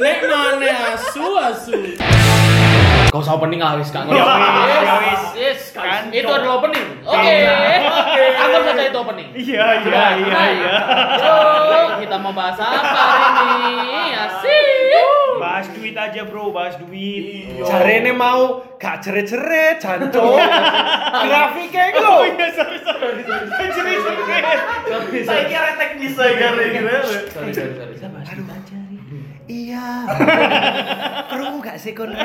asu. Kau usah opening lah wis kak. Ya wis, ya wis. Yes, Kan, itu Cok. adalah opening. Oke. Oke. Anggap saja itu opening. Iya, iya, iya, iya. Yuk, kita mau bahas apa hari ini? Asik. Bahas duit aja, Bro, bahas duit. Jarene mau gak jeret-jeret, jancuk. Grafiknya itu lho. iya, sorry, sorry. Sorry, sorry. Saya kira teknis saya kira. Sorry, sorry, sorry. Iya. Perlu gak sih kon?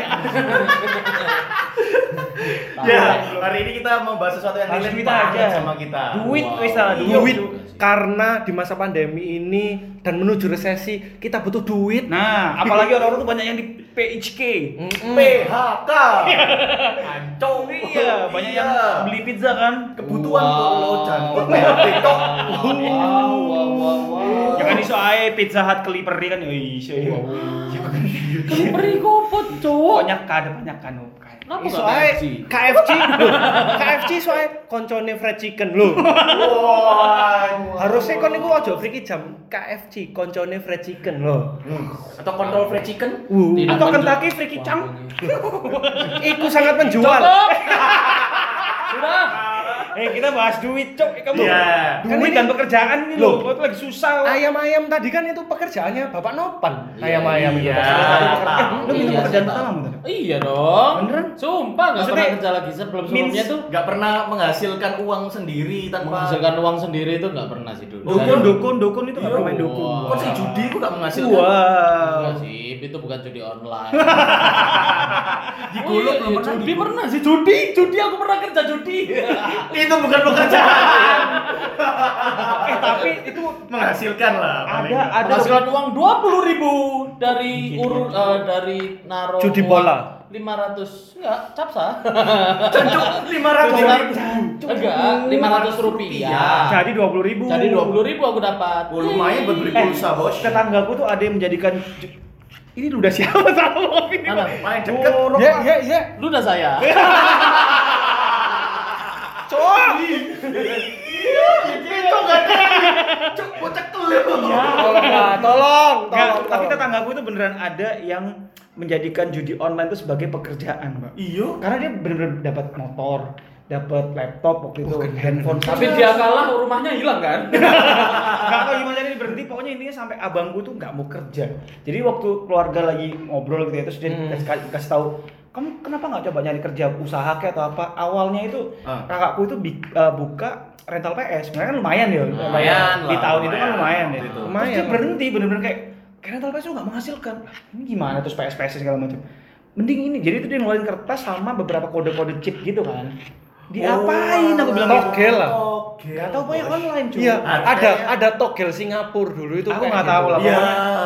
Ya, hari ini kita mau bahas sesuatu yang relate duit banget aja. sama kita. Duit, Wow. wis lah, Duit karena di masa pandemi ini dan menuju resesi kita butuh duit. Nah, apalagi orang-orang tuh banyak yang di PHK. PHK. Ancol Iya, banyak yang beli pizza kan. kebutuhan Wow. lo jangan PHK. Wow, wow, wow, wow. Jangan iso ae Pizza Hut keliperi kan. Ih, iya. Beri kopot, cowok. Banyak kan, banyak kan. Gak ae KFC? KFC soalnya koncone fried chicken lho. Wah. Harusnya kon niku aja friki jam KFC koncone fried chicken lho. Atau kontrol fried chicken? Uh, Atau Kentucky Fried Chicken. iku sangat menjual. Sudah. Eh, kita bahas duit, Cok. Eh, Kamu Iya. duit Kan ini- dan pekerjaan ini Loh. loh. Kau tuh lagi susah. Ayam-ayam tadi kan itu pekerjaannya Bapak Nopan. Iya, Ayam-ayam itu. iya. Lu minta Iya, pekerjaan saya pertama tahu. tadi? Iya dong. Beneran? Sumpah nggak pernah kerja lagi sebelum sebelumnya tuh Gak pernah menghasilkan uang sendiri tanpa menghasilkan uang sendiri itu nggak pernah sih dulu. Dukun, dukun, dukun itu nggak Iya. pernah main dukun. Wah. Kok sih judi kok gak menghasilkan? Wow. Enggak sih, itu bukan judi online. Belum iya, pernah judi pernah sih judi, judi aku pernah kerja judi. Itu bukan pekerjaan. Eh, tapi itu menghasilkan lah. ada ada Menghasilkan uang dua puluh ribu dari urut eh, dari naro Judi bola. 500 enggak capsa Cancuk 500 enggak 500 rupiah jadi dua puluh ribu. jadi 20 ribu aku dapat lumayan buat beli Eh, pulsa, Bos. tetanggaku tuh ada yang menjadikan ini udah siapa tahu ini? Mana? Paling deket. Jorok, Ya, ya, ya. lu udah saya Cok. Itu enggak ada. Cuk, bocah kelem. Tolong tolong, tapi tetanggaku itu beneran ada yang menjadikan judi online itu sebagai pekerjaan, Pak. Iya. Karena dia bener-bener dapat motor, dapat laptop waktu itu, handphone. tapi dia kalah rumahnya hilang kan nggak tahu gimana ini berhenti. Pokoknya intinya sampai abangku tuh nggak mau kerja. Jadi waktu keluarga lagi ngobrol gitu ya, terus dia Hmm. kasih, kasih tahu kamu kenapa nggak coba nyari kerja usaha kayak atau apa awalnya itu Ah. kakakku itu bi- eh, buka rental PS sebenarnya kan lumayan ya Lumayan di lah, tahun itu kan lumayan. lumayan ya Gitu. terus Lumayan dia lah. berhenti bener-bener kayak kayak rental PS itu nggak menghasilkan Ah, ini gimana terus PS PS segala macam mending ini jadi itu dia ngeluarin kertas sama beberapa kode-kode chip gitu kan diapain aku bilang gitu Togel lah. Oke. Gak tau pokoknya online cuy Iya, Ada ada ya? ada togel Singapura dulu itu. Aku nggak gitu. tahu lah, Iya.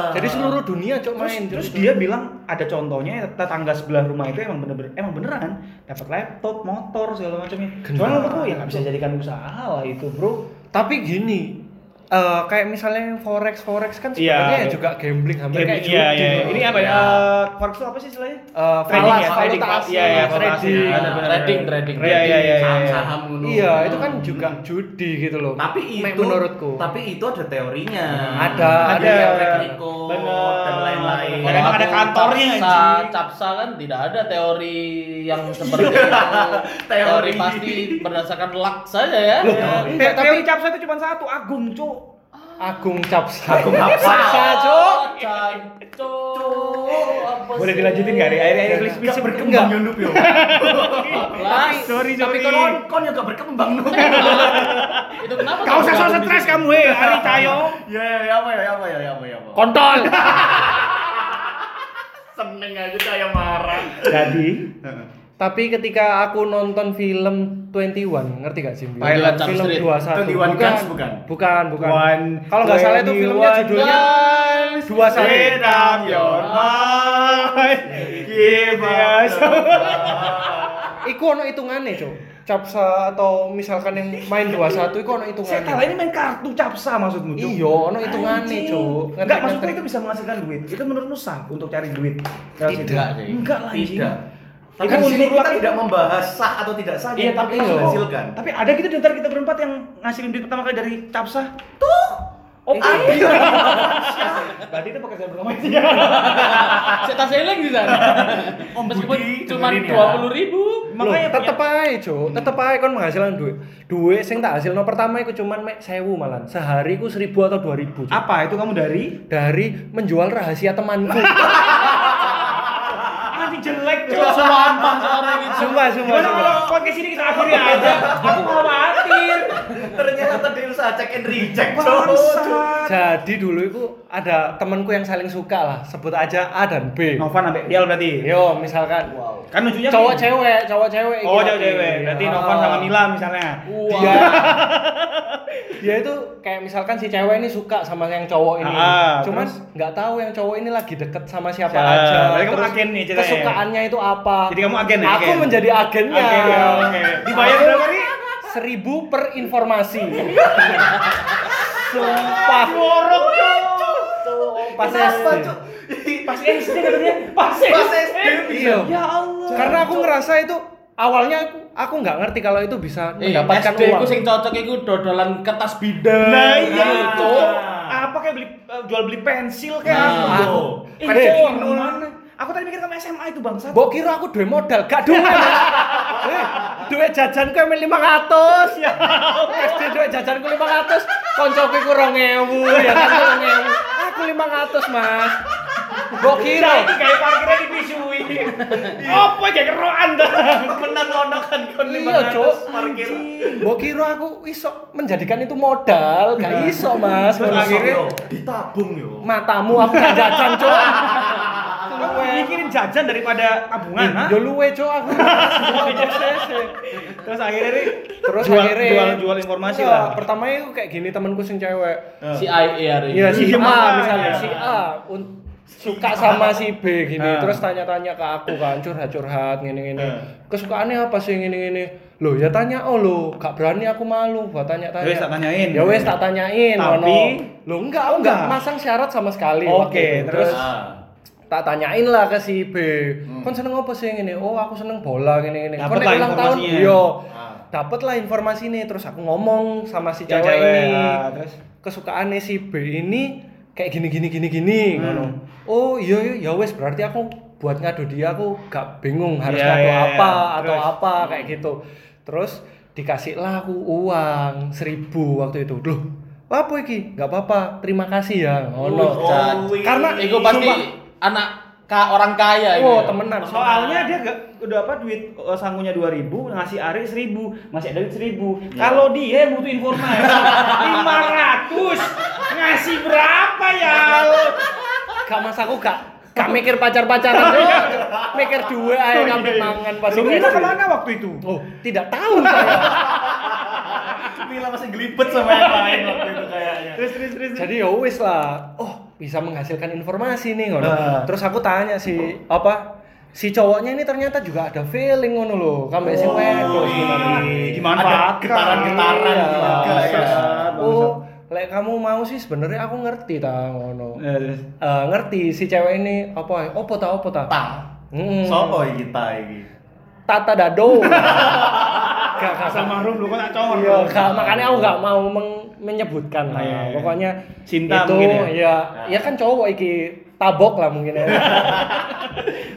Jadi seluruh dunia cok terus, main. terus gitu. dia bilang ada contohnya tetangga sebelah rumah itu emang bener-bener emang beneran dapat laptop motor segala macamnya cuman menurutku ya nggak bisa jadikan usaha lah itu bro Tapi gini, eh, kayak misalnya forex forex kan Iya. sebenarnya ya juga gambling hampir kayak iya, judi iya. loh. Ini apa ya? Iya. Eh, Forex itu apa sih istilahnya? Eh, Trading falas, ya, trading. valuta asing, Iya, iya, trading. trading. Iya, trading, trading, Iya, iya, iya, iya. Saham-saham. Iya, itu kan juga judi gitu loh. Tapi itu menurutku. Tapi itu ada teorinya. Ada, ada ada. Bener. dan lain-lain. Ada aku kantornya, capsa, anjing. capsa kan tidak ada teori yang seperti itu Teori. teori pasti berdasarkan luck saja ya tapi capsa itu cuma satu, Agung, Cuk. Agung Capsa. Agung Capsa. Capsa, apa Boleh dilanjutin nggak nih? Akhirnya Gak please berkembang ya Nup yo. Lah, Sorry, Tapi sorry. kon kon yang gak berkembang Nup. itu kenapa Gak usah kamu so gabung di stres kamu, eh, Ari Cayo. Ya ya ya apa ya ya apa ya ya apa ya apa. Kontol. Seneng aja kayak marah. Jadi, Tapi ketika aku nonton film 21, ngerti gak sih? Pilot Jump film Street. 21. 21 Guns bukan? Bukan, bukan. One, Kalau nggak salah itu filmnya 21 judulnya Dua Satu. Straight up your mind. Give us. Iku ono hitungannya, Cok. Capsa atau misalkan yang main 21 iku ono Saya hitungannya. tahu ini main kartu capsa maksudmu, Cuk. Iya, ono hitungannya. Cuk. Enggak, maksudku itu bisa menghasilkan duit. Itu menurutmu sah untuk cari duit? Tidak. Enggak lah. Tidak. Tapi Kan sini kita aku- tidak membahas sah atau tidak sah, Iya, tapi kita iya. menghasilkan. Tapi ada gitu di antara kita berempat yang ngasilin duit pertama kali dari capsa. Oh, Adi. Berarti itu pekerjaan pertama sih. Saya tas eling di sana. Om Meskipun Budi cuma ya. dua puluh ribu. Makanya Loh, tetep aja, Cuk. Tetep aja kon menghasilkan duit. Duit sing tak hasilno pertama iku cuman mek 1000 malan. Sehari iku 1000 atau 2000. Cuk. Apa itu kamu dari? Dari menjual rahasia temanku. Jelek, Cuma sumpah sumpah, sumpah, Gimana sumpah. kalau podcast ini kita akhiri aja? Aku khawatir. Ternyata dia usaha check and reject. Jadi dulu itu ada temanku yang saling suka lah, sebut aja A dan B. Novan sampai Dial berarti. Yo, misalkan Wow. Kan lucunya cowok gini. cewek, cowok cewek. Oh, gitu. cowok cewek. Berarti Novan sama Mila misalnya. Dia dia itu kayak misalkan si cewek ini suka sama yang cowok ini. Ah, Cuman terus? nggak tahu yang cowok ini lagi deket sama siapa aja. Berarti kamu agen nih ceritanya. Kesukaannya itu apa? Jadi kamu agen ya, Aku agen? menjadi agennya. Oke, oke. Dibayar Aku berapa nih? Seribu per informasi. Sumpah. Ngorok, Pas Kenapa, SD. Pas SD katanya. Pas SD. Pas SD Iya. Ya Allah. Karena aku ngerasa itu awalnya aku aku nggak ngerti kalau itu bisa Eh, mendapatkan SD uang. ku sing cocok iku dodolan kertas bidan. Nah iya Nah, itu. Apa kayak beli eh, jual beli pensil kayak Nah. gitu. Aku- Eh, Eh, cowok, mana? Aku tadi mikir kamu SMA itu bangsat. Mbok kira aku duwe modal, gak duwe. Eh, duwe jajanku emang 500 ya. SD duwe jajanku 500, koncoku iku 2000 ya kan 2000. Aku 500, Mas. Mbok kira kayak parkirnya dipisui. Apa aja kero Anda? Menang lonokan kon Iya, Cok. 500 parkir. Mbok kira aku iso menjadikan itu modal, gak iso, Mas. Akhirnya ditabung yo. matamu aku gak jajan, Cok. Mikirin jajan daripada tabungan, ha? Yo luwe, Cok, aku. Terus akhirnya nih Terus jual, akhirnya jual jual informasi Enggak, lah. Pertama itu kayak gini temanku sing cewek. Si hari ini. Iya si Iya, A misalnya si A suka sama si B gini Nah. terus tanya-tanya ke aku kan curhat-curhat gini-gini Nah. kesukaannya apa sih gini-gini loh ya tanya oh lo gak berani aku malu buat tanya-tanya Ya wes, tak tanyain. ya wes tak tanyain Tapi- lo enggak aku enggak enggak. masang syarat sama sekali Oke, waktu itu. terus? Ah. Tak tanyain lah ke si B. Hmm. kon seneng apa sih ini? Oh aku seneng bola gini Dapet kon ulang tahun? yo Ah. dapet lah informasi ini. Terus aku ngomong sama si cewek, cewek, ini. ah, terus? kesukaannya si B ini kayak gini gini gini gini Hmm. oh iya iya ya wes. Berarti aku buat ngadu dia aku gak bingung harus Iya, ngadu iya, iya. apa atau Terus? apa kayak gitu. Terus dikasih lah aku uang seribu waktu itu. Loh apa iki? Nggak apa-apa terima kasih ya ngono. Oh, Ca- wih. karena Iku pasti sumpah, anak ka orang kaya oh iku. temenan Soalnya dia gak, udah apa duit eh, sangunya 2000 ngasih Ari 1000, masih ada duit 1000. Kalau dia yang butuh informasi 500 ngasih berapa ya? gak mas aku gak gak mikir pacar-pacaran Cok. mikir dua aja ngambil mangan pas itu Mila ke mana waktu itu? oh tidak tahu saya Mila masih gelibet sama yang lain waktu itu kayaknya. Terus terus terus. jadi ya wis lah oh bisa menghasilkan informasi nih ngono Nah. terus aku tanya si apa si cowoknya ini ternyata juga ada feeling ngono loh kambek sing wedok sebenarnya Gimana Ada Pak? getaran-getaran Iya. juga ya. Bangsat, oh lek kamu mau sih sebenarnya aku ngerti ta ngono Eh. Eh, ngerti si cewek ini apa opo ta opo ta Ta. Hmm. Sopo iki ta iki? tata dado gak gak Asal mahrum lu kok tak congor. Iya, gak, makanya aku gak mau meng- menyebutkan lah Iya, ya. iya. Pokoknya Cinta itu mungkin ya? ya, ya kan cowok iki tabok lah mungkin ya.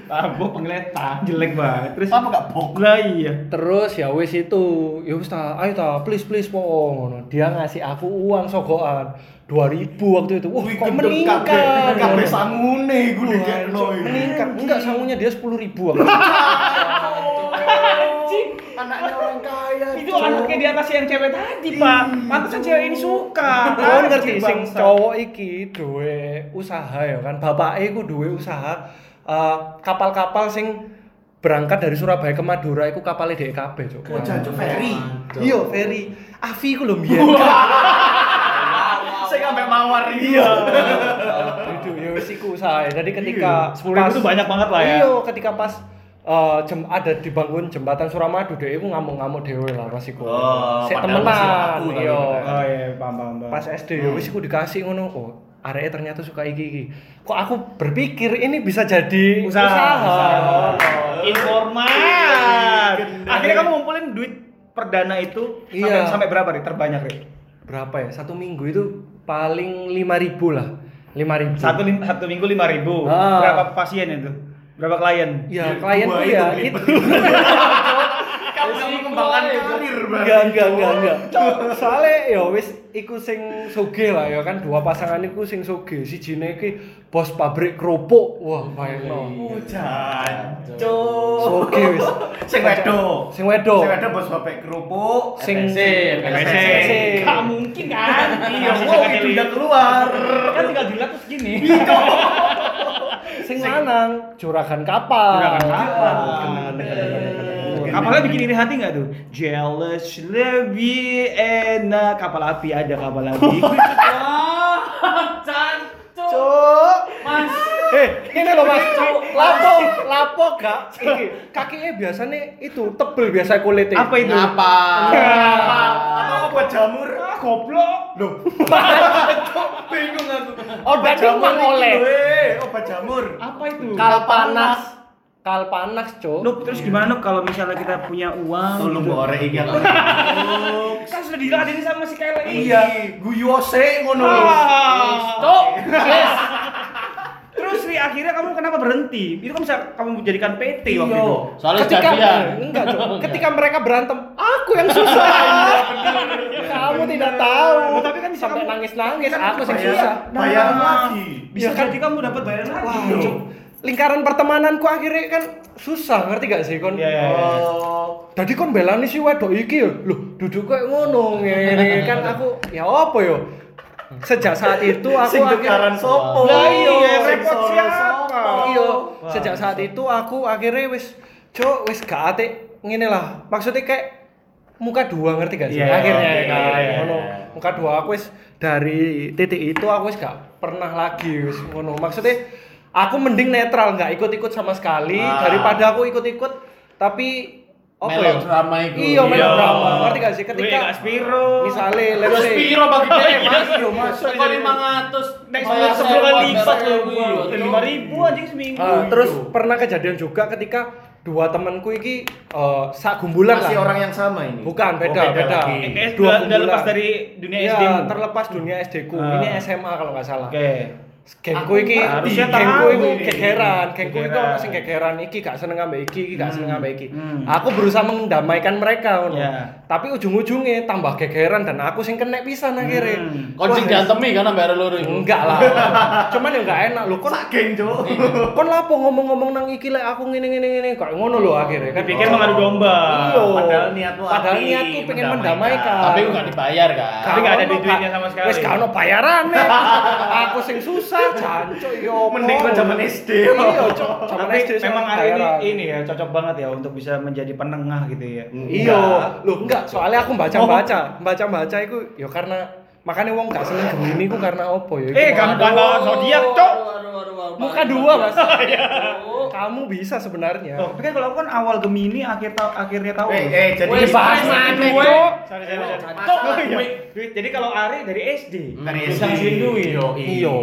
Tabok pengleta, jelek banget. Terus Apa gak bok? lah iya. Terus ya wis itu, ya wis ta, ayo ta, please please po ngono. Dia ngasih aku uang sogokan 2000 waktu itu. Wah, Wih, kok meningkat. kabeh- sangune iku dikekno Cok, iki. meningkat. Enggak sangunya dia 10 ribu waktu anaknya di atas yang cewek tadi, Pak. Pantesan cewek ini suka. Kau ngerti sing cowok iki duwe usaha ya kan. Bapake iku duwe usaha eh, kapal-kapal sing berangkat dari Surabaya ke Madura iku kapalnya DKB, Cuk. Oh, jancuk ferry. Iya, ferry. Avi iku lho mbiyen. Saya sampai mawar iki. Iya. Itu ya wis iku usaha. Jadi ketika Sepuluh ribu tuh banyak banget lah ya. Iya, ketika pas eh, jem, ada dibangun jembatan Suramadu deh, iku ngamuk-ngamuk dhewe lah pas iku. Oh, Sik temenan, iya. Oh iya, paham paham. paham. pas SD ya wis iku dikasih ngono oh areke ternyata suka iki iki kok aku berpikir ini bisa jadi Usaha. usaha, Informat. Akhirnya kamu ngumpulin duit perdana itu sampai Iya. sampai berapa nih terbanyak nih? berapa ya satu minggu itu paling 5000 lah. 5000. Satu, lim- satu minggu lima ribu. Ah. Berapa pasien itu? Berapa klien? Ya, klien tuh ya itu. Kamu sama mengembangkan karir berarti. Enggak, enggak, enggak, enggak. Soalnya ya wis iku sing sugih lah ya kan dua pasangan iku sing sugih. Sijine iki bos pabrik kerupuk. Wah, bayangno. Oh, jancuk. Sugih wis. Sing wedok. Sing wedok. Sing wedok bos bapek kerupuk. Sing FSC, FSC. FSC. Gak mungkin kan? Iya, oh itu udah keluar. Kan tinggal dilihat terus gini. Sing lanang juragan kapal. Juragan kapal. Kapalnya bikin iri hati nggak tuh? Jealous lebih enak kapal api ada kapal api. Wah. Cuk. Mas. Eh, ini loh Mas, lapo, lapo gak? Iki kakinya biasanya itu tebel biasa kulitnya. Apa itu? Ngapa? Atau obat jamur? Goblok. Loh. Bingung aku. Oh, berarti emang oleh. Eh, obat jamur. Apa itu? Kal panas. Kal panas, Cuk. Nup, terus gimana Nup, kalau misalnya kita punya uang? Tolong gitu? mbok orek iki. Kan sudah diladenin sama si ini. Iya, guyu ose ngono. Stop. Yes. Terus akhirnya kamu kenapa berhenti? Itu kan bisa kamu jadikan PT waktu Iya. itu. Soalnya ketika jadian. enggak, Cuk. Ketika mereka berantem, aku yang susah. Kamu tidak tahu. Loh, tapi kan bisa sampai kamu- nangis-nangis, kan aku Bayar- susah. Bayaran Nah. lagi. Bisa Iya kan? jadi kamu dapat bayaran lagi. Wah, Cuk. Lingkaran pertemananku akhirnya kan susah, ngerti gak sih kon? Iya, iya, iya. Oh, Tadi kon belani si wedok iki ya. Loh, duduk kayak ngono ngene kan aku ya apa ya? Sejak saat itu aku Sing akhirnya- sopo? Lah iya, repot siapa? Iya, sejak saat itu aku akhirnya wis cok wis gak ate ngene lah. Maksudnya kayak muka dua ngerti gak sih? Iya, akhirnya iya, kan. iya, iya. Ngono. Muka dua aku wis dari titik itu aku wis gak pernah lagi wis ngono. Maksudnya aku mending netral nggak ikut-ikut sama sekali Ah. daripada aku ikut-ikut tapi apa ya? Melodrama itu. Iya, Iya. melodrama. Ngerti gak sih? Wih, Ketika gak Spiro. misalnya let's say piro bagi dia? Mas, yo, Mas. Kok 500? Naik Bayar sepuluh sewa kali lipat loh. iya, Lima ribu anjing seminggu. Ah, terus pernah kejadian juga ketika dua temanku iki eh sak gumbulan Masih lah. orang yang sama ini. Bukan, Oh, beda, beda. lagi. Eh, Dua kumpulan. lepas dari dunia Iya, SD. -mu. terlepas dunia SD ku. Ah. Ini SMA kalau nggak salah. Oke. Gengku iki, gengku iku ini. gegeran, gengku iku ono sing iki gak seneng ambek iki, iki gak seneng ambek iki. Hmm. Aku berusaha mendamaikan mereka ngono. Iya. Tapi ujung-ujungnya tambah gegeran dan aku sing kena pisan akhirnya. Hmm. Koncing diantemi kan ambek loro. Enggak lah. Cuman ya enggak enak lho kon Sak geng, Cuk. kon lapo ngomong-ngomong nang iki lek aku ngene ngene kayak ngono lho akhirnya kan. Dipikir mengadu domba. Iya. Padahal niatmu Padahal api, niatku pengen mendamaikan. mendamaikan. Tapi enggak dibayar kan. Tapi nggak ada Kak. sama sekali. Wis gak ono bayarane. aku sing susah jancuk yo. Mending kan zaman SD. Iya, Cuk. Zaman Tapi SD memang Ari ini, ini ya cocok banget ya untuk bisa menjadi penengah gitu ya. Iya, lho enggak, soalnya aku baca-baca, baca-baca itu ya karena makanya wong gak seneng Gemini ku karena opo ya? Eh, kamu kan zodiak, Cok. Muka dua, Mas. Oh. Kamu bisa sebenarnya. Oh, tapi kan kalau aku kan awal Gemini akhir ta akhirnya tahun. Eh, eh, jadi bahas. Oh, iya. Jadi kalau Ari dari SD. dari Bisa SD. Iya. Iya.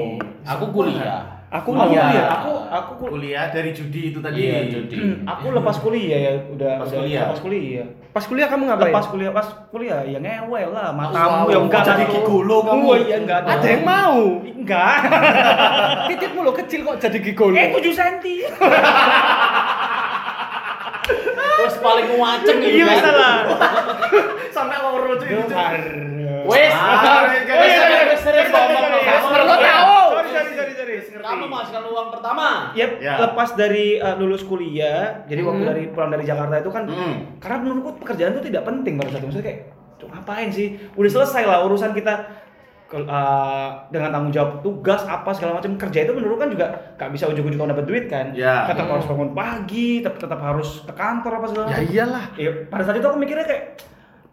Aku kuliah. Aku kuliah, aku aku kul- kuliah dari judi itu tadi. Iya, judi. aku lepas kuliah ya, udah Pas udah kuliah. lepas kuliah. Pas kuliah kamu ngapain? Lepas kuliah, pas kuliah ya ngewel lah, Wow, matamu yang enggak jadi gigolo kamu. Oh iya enggak Ada yang mau. Enggak. Titikmu lo kecil kok jadi gigolo. eh 7 cm. Wes paling ngaceng iki. Iya kan. salah. Sampai loro cuy. Wes. Ah, Wes, oh, iya, iya, wes, serius ngomong lo. Gak Kamu perlu tahu. Sorry, sorry, sorry, sorry. Kamu menghasilkan uang pertama. Yep, Ya. lepas dari uh, lulus kuliah, jadi waktu Hmm. dari pulang dari Jakarta itu kan, Hmm. karena menurutku pekerjaan itu tidak penting pada saat itu. Maksudnya kayak, "Cuk, ngapain sih? Udah selesai lah urusan kita ke- uh, dengan tanggung jawab tugas apa segala macam kerja itu menurut kan juga gak bisa ujuk-ujuk dapat duit kan Ya. tetap harus bangun pagi tetap tetap harus ke kantor apa segala Ya macam iyalah. ya, pada saat itu aku mikirnya kayak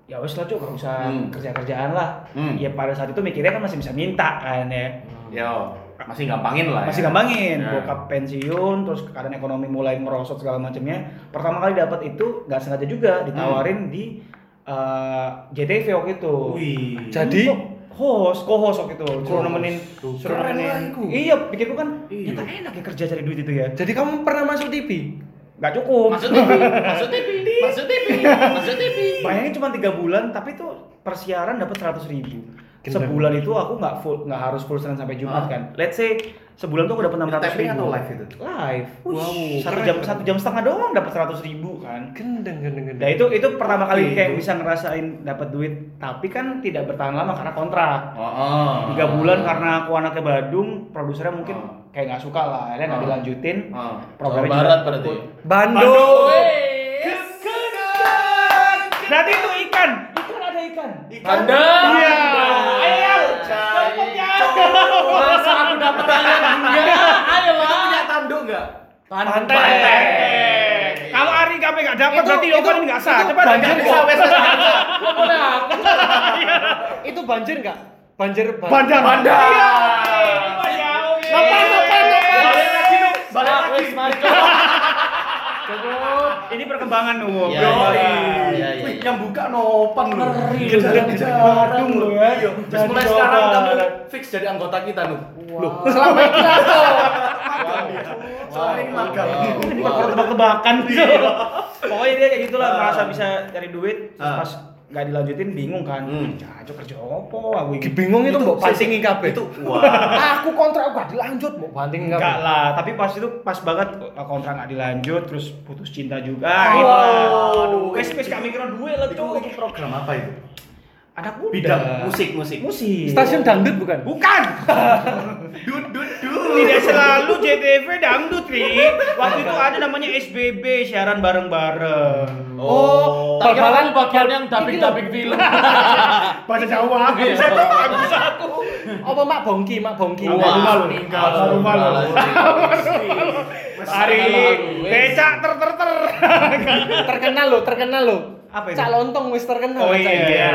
ya wes lah cuk gak usah Hmm. kerja kerjaan lah Hmm. ya pada saat itu mikirnya kan masih bisa minta kan ya Yo, masih gampangin lah. masih ya. gampangin Ya. bokap pensiun terus keadaan ekonomi mulai merosot segala macamnya pertama kali dapat itu nggak sengaja juga ditawarin di uh, JTV waktu itu Wih. Jadi? Host co-host waktu itu suruh nemenin suruh nemenin iya pikirku kan Iya. enak ya kerja cari duit itu ya Jadi kamu pernah masuk TV? nggak cukup Masuk TV, masuk TV, masuk TV, masuk TV. bayangin cuma tiga bulan tapi tuh persiaran dapat seratus ribu. Sebulan itu aku nggak full nggak harus full Senin sampai Jumat Ah. kan. Let's say sebulan tuh aku dapat enam ratus ribu. atau live itu? Live. Wow, Satu jam satu jam setengah doang dapat seratus ribu kan. Gendeng, gendeng, gendeng. Nah itu itu pertama kali Oke, kayak bisa ngerasain dapat duit, tapi kan tidak bertahan lama karena kontrak. Oh, oh. Tiga bulan karena aku anaknya Badung, produsernya mungkin Oh. kayak nggak suka lah, akhirnya nggak Oh. dilanjutin. Oh. Programnya Jawa Barat berarti. ikut. Bandung. Berarti itu ikan, ikan ada ikan. Bandung. Iya. Dapat kalian enggak? Ayo lah. Punya tanduk nggak? Pantai. Kalau Ari KP nggak dapat berarti ini nggak sah. Coba banjir. Boleh aku. Itu banjir nggak? Banjir Bandar. Bandar. Iya. Iya. Nopan, nopan, nopan. Balik lagi balik lagi. Cukup. Ini perkembangan. Iya, iya, iya, iya. Wih, yang buka nopan lu. Ngeri. Badung lo ya. Terus mulai sekarang kamu fix jadi anggota kita nu. Loh, selama ini aku. Soalnya ini magang. Ini bakal tebak-tebakan Pokoknya dia kayak gitulah Ah. merasa bisa cari duit, terus Ah. pas nggak dilanjutin bingung kan. Hmm. Cacok kerja opo aku iki. Bingung itu mbok pantingi kabeh. Itu wah. Aku kontrak gak dilanjut, mbok pantingi kabeh. Enggak lah, tapi pas itu pas banget kontrak nggak dilanjut, terus putus cinta juga. Oh, gitu lah. aduh. Wes wes kami kira duit lah Itu tuh. itu program apa itu? Anak muda. Bidang musik musik. Musik. Stasiun dangdut bukan? Bukan. Dud dud dud. Tidak selalu JTV dangdut, Ri. Waktu itu ada namanya SBB siaran bareng-bareng. Oh, Tak kira bal-balan aku bagian yang dubbing-dubbing film. Bahasa Jawa. Bisa tuh, nggak bisa aku. apa Mak Bongki, Mak Bongki. Wah, meninggal. Rumah lu. Ari, becak ter ter ter. terkenal lo, terkenal lo. Apa itu? Cak lontong wis terkenal. Oh, Cak. iya.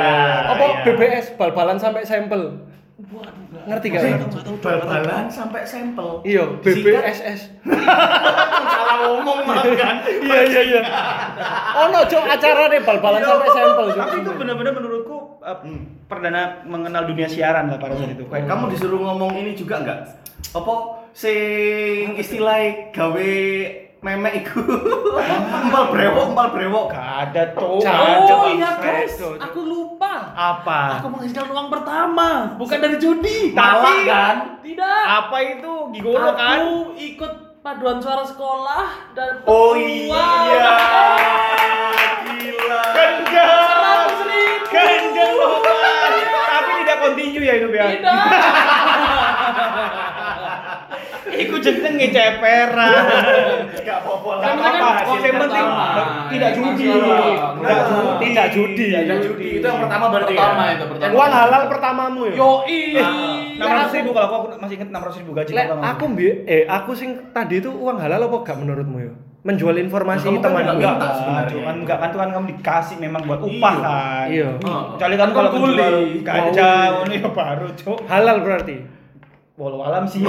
Apa Iya. BBS bal-balan sampai sampel. Ngerti gak? Bal-balan sampai sampel. Iya, BBSS. Salah ngomong malah kan. Iya iya iya. Oh no, cok acara deh bal-balan sampai sampel. Tapi itu benar-benar menurutku uh, perdana mengenal dunia siaran lah pada saat itu. Kayak Kamu disuruh ngomong ini juga enggak? Apa sing istilah gawe memek iku? Empal brewok, empal brewok. Gak ada ada, Oh iya guys, aku lupa. Apa? Aku menghasilkan uang pertama, bukan dari judi. Tapi kan? Tidak. apa itu gigolo kan? Aku ikut paduan suara sekolah dan Oh iya. Gila. Gendeng. 100 ribu. Gendeng Lopan. Tapi tidak continue ya hidup ya. Tidak. Iku jeneng ngeceperan. Enggak apa-apa lah. Kan kan yang penting pertama. tidak Iya, judi. Tidak judi. Tidak judi. Itu yang pertama berarti Pertama ya? itu pertama. Uang halal pertamamu ya. Yoi. Enam ratus ribu kalau aku, masih inget enam ratus ribu gaji pertama. aku eh aku sing tadi itu uang halal apa gak menurutmu ya? Menjual informasi Kamu kan teman nggak enggak sebenarnya. cuman enggak kan tuh kan kamu dikasih memang buat upah Iya. kan. Iya. Oh. Kecuali kan kalau Kan menjual gajah, ini ya baru cok. Halal berarti. Walau alam sih.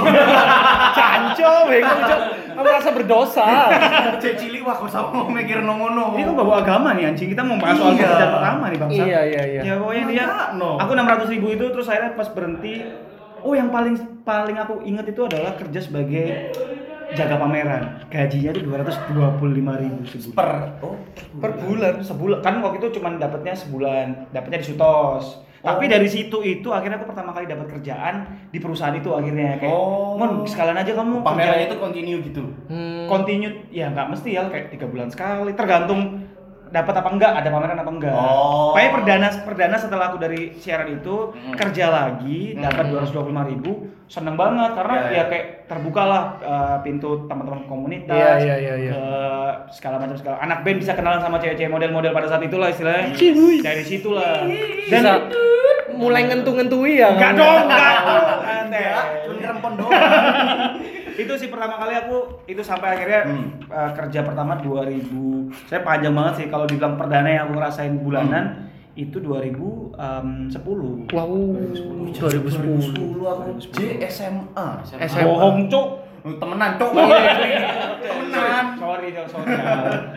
Canco, bengong, Cok. Kamu merasa berdosa. Cek cilik wah kok sama mau mikir ngono. Ini kan bawa agama nih anjing. Kita mau bahas soal Iya. pekerjaan pertama nih bangsa. Iya, iya, iya. Ya pokoknya dia. No. Aku enam ratus ribu itu terus akhirnya pas berhenti. Oh yang paling paling aku inget itu adalah kerja sebagai jaga pameran. Gajinya tuh dua ratus dua puluh lima ribu sebulan. Per oh Per bulan. sebulan kan waktu itu cuma dapatnya sebulan dapatnya di Sutos tapi dari situ itu akhirnya aku pertama kali dapat kerjaan di perusahaan itu akhirnya kayak Oh. mon sekalian aja kamu pameran kerja itu continue gitu. Hmm. continue ya nggak mesti ya kayak tiga bulan sekali tergantung dapat apa enggak ada pameran apa enggak Oh. Pokoknya perdana perdana setelah aku dari siaran itu Hmm. kerja lagi dapat dua ratus dua puluh ribu seneng banget karena Ya, ya, ya. kayak terbuka lah uh, pintu teman-teman komunitas Iya, iya, iya, iya. ke segala macam segala anak band bisa kenalan sama cewek-cewek model-model pada saat itulah istilahnya dari situlah Bisa dan mulai ngentu-ngentui ya. enggak dong enggak dong Ya, cuma doang. itu sih pertama kali aku itu sampai akhirnya Hmm. uh, kerja pertama 2000 saya panjang banget sih kalau dibilang perdana yang aku ngerasain bulanan Hmm. itu 2010 Wow, 2010. 2010 aku J SMA. SMA. bohong cuk Temenan cok. Temenan. sorry sorry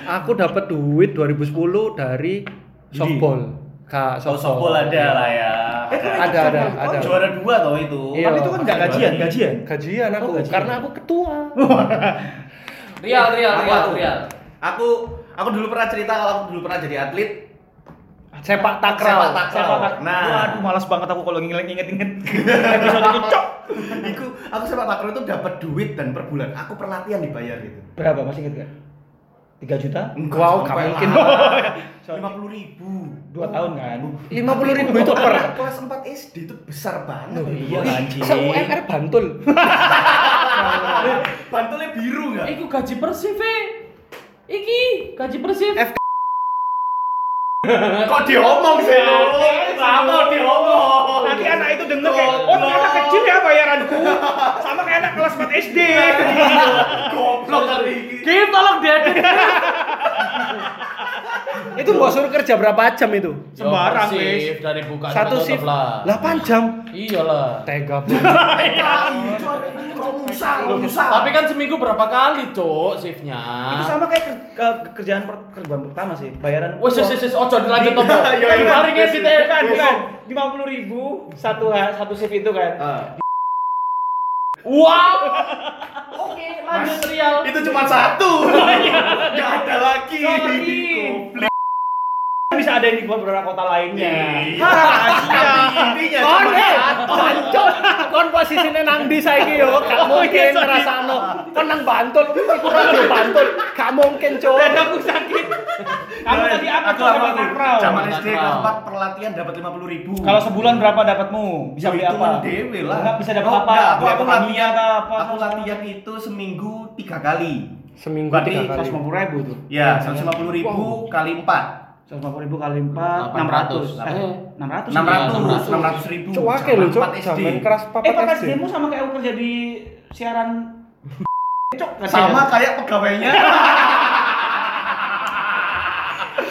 Aku dapat duit 2010 dari softball. Kak Oh, softball ada lah ya. Ada, ada, Oh, ada. juara dua toh itu. Iya. tapi itu kan nggak gajian gajian Gajian aku, Oh, gajian. karena aku ketua. Real, real, Apa real, tuh? real. Aku aku dulu pernah cerita kalau aku dulu pernah jadi atlet. Sepak takraw. Sepak takraw. Sepak takraw. Nah. Waduh, malas banget aku kalau nginget-nginget episode itu, cok. Iku aku sepak takraw itu dapat duit dan per bulan aku per latihan dibayar gitu. Berapa masih inget gak? 3 juta? Wow, gak mungkin. Lima puluh ribu. 2 tahun kan? Lima puluh ribu itu per. kelas 4 SD itu besar banget. Loh, iya, anjing. Se UMR Bantul. Bantulnya biru nggak? Iku gaji persif eh. Iki gaji persif. F Kok diomong sih? Sama diomong. Nanti anak itu denger kayak, oh anak kecil ya bayaranku Sama kayak anak kelas 4 SD Goblok kali ini. Kim tolong diedit. itu mbok suruh kerja berapa jam itu? Sembarang, Yo, wis. persif, dari buka Satu shift lah. 8 jam. Iyalah. Tega. Tapi kan seminggu berapa kali, Cok, shiftnya? Itu sama kayak ke- ke- kerjaan per, kerjaan pertama sih, bayaran Wes wes wes ojo dilanjut topo. Iya, iya. Mari Bukan, ya. bukan, lima puluh ribu satu satu shift itu kan Ah. Wow. Oke, lanjut Rial. Itu cuma satu. Nggak ada lagi. Sorry. Bisa ada di beberapa kota lainnya Iya. Rahasia. Intinya eh. Bantul. Kon posisine nang ndi saiki yo? Gak Oh, iya, mungkin ngrasakno. Kon nang Bantul, iku radio Bantul. Gak mungkin, Cuk. dadaku sakit kamu tadi apa tuh. Takraw? Zaman. SD kelas 4 perlatihan dapat 50 ribu. kalau sebulan berapa dapatmu bisa beli apa Dewe lah. Enggak bisa dapat Oh, apa aku, aku apa latihan apa Aku latihan itu seminggu tiga kali. Seminggu Berarti tiga kali. 150 ribu tuh Ya, 150 ribu kali 4 150 ribu kali 4 800. 600 eh, Eh. 600 600 600. 600 ribu. Cuk, akeh lho, Cuk. 4 SD. Zaman keras eh papat pas SD. demo sama kayak aku kerja di siaran Cok, Sama kayak pegawainya.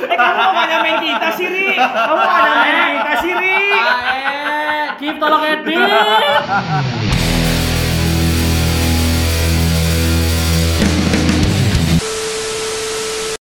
Eh kamu kok gak nyamain kita sih, Ri? Kamu gak nyamain kita sih, Ri? Ae, Kim tolong edit.